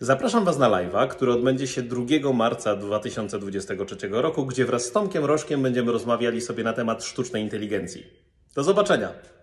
Zapraszam Was na live'a, który odbędzie się 2 marca 2023 roku, gdzie wraz z Tomkiem Rożkiem będziemy rozmawiali sobie na temat sztucznej inteligencji. Do zobaczenia!